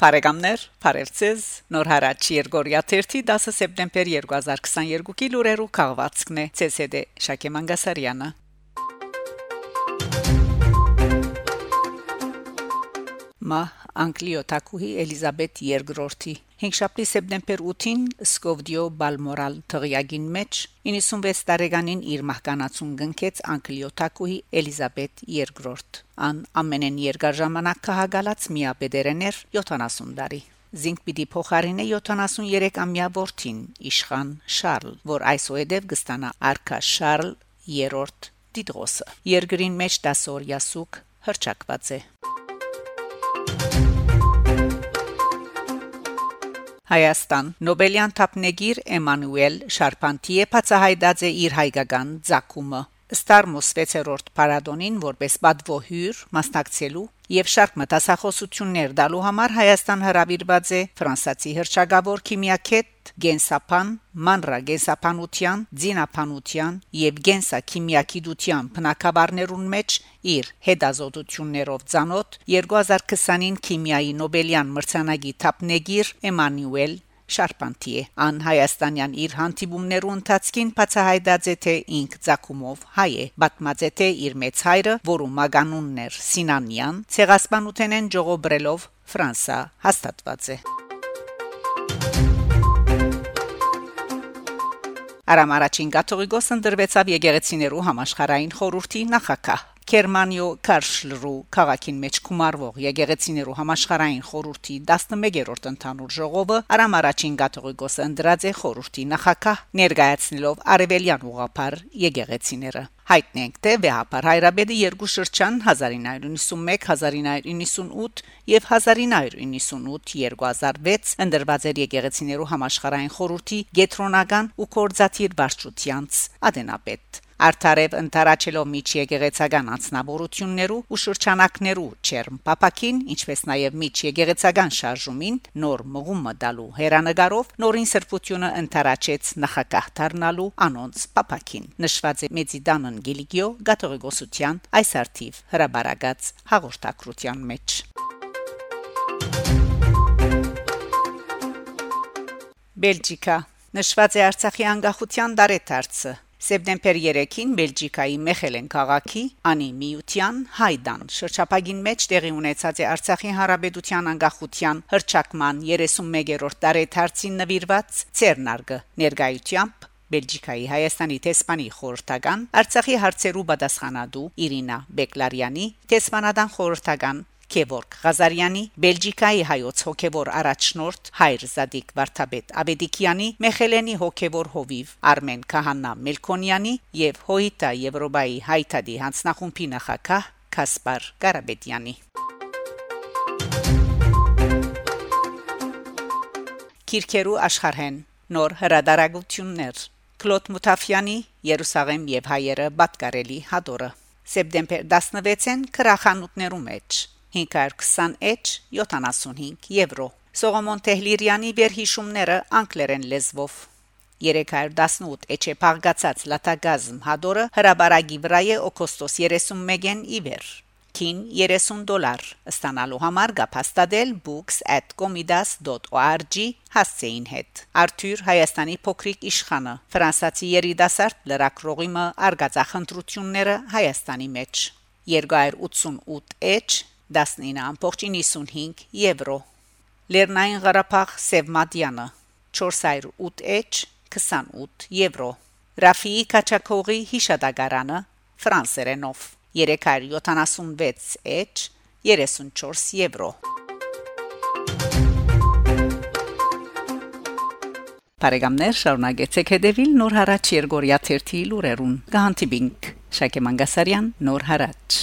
Փարեգամներ, Փարելցես, Նոր հարաճ Երգորիա 1 10 սեպտեմբեր 2022-ի լուրերու քաղվածքն է ՑՍԴ Շակե Մանգասարյանը Մա Անգլիոթակուհի Էլիզաբետ II Հինգշաբթի սեպտեմբեր 8-ին Սկովդիո Բալմորալ թղիագին մեջ 96 տարեկանին իր մահկանացուն գնքեց Անգլիոթակուհի Էլիզաբետ II ան ամենեն երկար ժամանակ քահագալած միաբեդերեներ 70 տարի Զինք պիտի փոխարինե 73-ամյա որդին Իշխան Շարլ, որ այսուհեդև կստանա արքա Շարլ III Տիդրոսը։ Երգրին մեջ 10 օրյա սուկ հրճակված է։ Հայաստան. Նոբելյան թափնեգիր Էմանուել Շարփանտիե բացահայտած է իր հայկական ցակումը Ստարմոս 6-րդ պարադոնին որպես բադվո հյուր մասնակցելու եւ շարք մտասախոսություններ դալու համար Հայաստան հրավիրված է ֆրանսացի հրճագավոր քիմիակետ Գենսապան Մանրա Գենսապանության, Ձինապանության եւ Գենսա քիմիակիդության բնակավարներուն մեջ իր հետազոտություններով ցանոթ 2020-ին քիմիայի Նոբելյան մրցանակի թափնեգիր Էմանուել Շարպանտիե ան հայաստանյան իր հանդիպումներու ընթացքին բացահայտած է թե ինք ցակումով հայ է բատմած է թե իր մեծ հայրը որու մագանունն էր Սինանյան ցեղասպանութենեն ժողոբրելով Ֆրանսա հաստատված է Արամ առաջին կաթողիկոսը դրվեցավ եկեղեցիներու համաշխարային խորհրդի նախակահ Գերմանիո Կարշլրու քաղաքին մեջ կումարվող եկեղեցիներու համաշխարային խորհրդի 11-րդ ընդհանուր ժողովը Արամ առաջին կաթողիկոսը ընդրած է խորհրդի նախակահ ներկայացնելով արևելյան ուղափար եկեղեցիները հայտնենք թե վեհապար հայրաբեդի երկու շրջան 1991-1998 եւ 1998-2006 ընդրված էր եկեղեցիներու համաշխարային խորհրդի գետրոնական ու կորզաթիր վարչությանց ադենապետ Արթարև ընտարաչելով միջ եկեղեցական անձնավորություններու ու շրջանակներու չերմ պապակին, ինչպես նաև միջ եկեղեցական շարժումին նոր մղումը դալու հերանեկարով նորին սրբությունը ընտարաչեց նախակահ դառնալու անոնց պապակին։ Նշված է Մեծիդանն Գիլիգիո գաթողիկոսության այս արթիվ հրաբարագած հաղորդակցության մեջ։ Բելգիկա. նշված է Արցախի անկախության դարեթարցը Սեպտեմբեր 3-ին Բելգիկայի Մեխելեն քաղաքի Անի Միության Հայդան շրջապագին մեջ տեղի ունեցած է Արցախի Հանրապետության անկախության հրճակման 31-րդ տարեթարցին նվիրված ցերնարգը ներկայությամբ Բելգիկայի Հայաստանի տեսփանի խորհրդական Արցախի հարցերու պատասխանատու Իրինա Բեկլարյանի տեսփանադան խորհրդական Քևորգ Ղազարյանի, Բելգիկայի հայոց հոգևոր առաջնորդ Հայր Զադիկ Վարդապետ Աբեդիկյանի, Մեխելենի հոգևոր հովիվ Արմեն Քահանա Մելքոնյանի եւ Հոյիտա Եվրոպայի հայտարարի հանձնախումբի նախակահ Կասպար Ղարաբեդյանի Կիրքերու աշխարհեն նոր հրադարագություններ Կլոդ Մութաֆյանի Երուսաղեմ եւ հայերը Բատկարելի հադորը սեպտեմբեր 16-ին քրախանութներու մեջ 520 էջ 75 եվրո Սողոմոն Թեհլիրյանի վերհիշումները անգլերեն լեզվով 318 էջե փաղկացած լատագազմ հադորը հրաբարագի վրա է օգոստոս 31-ին իվեր քին 30 դոլար ստանալու համար գապաստադել books@comidas.org հասցեին հետ Արթուր Հայաստանի փոքրիկ իշխանը ֆրանսացի երիտասարդ լրակրողիմը արգածախնդրությունները Հայաստանի մեջ 288 էջ 19.95 եվրո Լեռնային Ղարաբաղ Սևմատյանը 408 էջ 28 եվրո Ռաֆիի Քաչակողի հիշադակարանը ֆրանսերենով 376 էջ 34 եվրո Բարեկամներ շարունակեցեք հետևել Նոր հարաճ Երգորիա 1-ի լուրերուն։ Գանտիբինգ Շակե Մանգասարյան Նոր հարաճ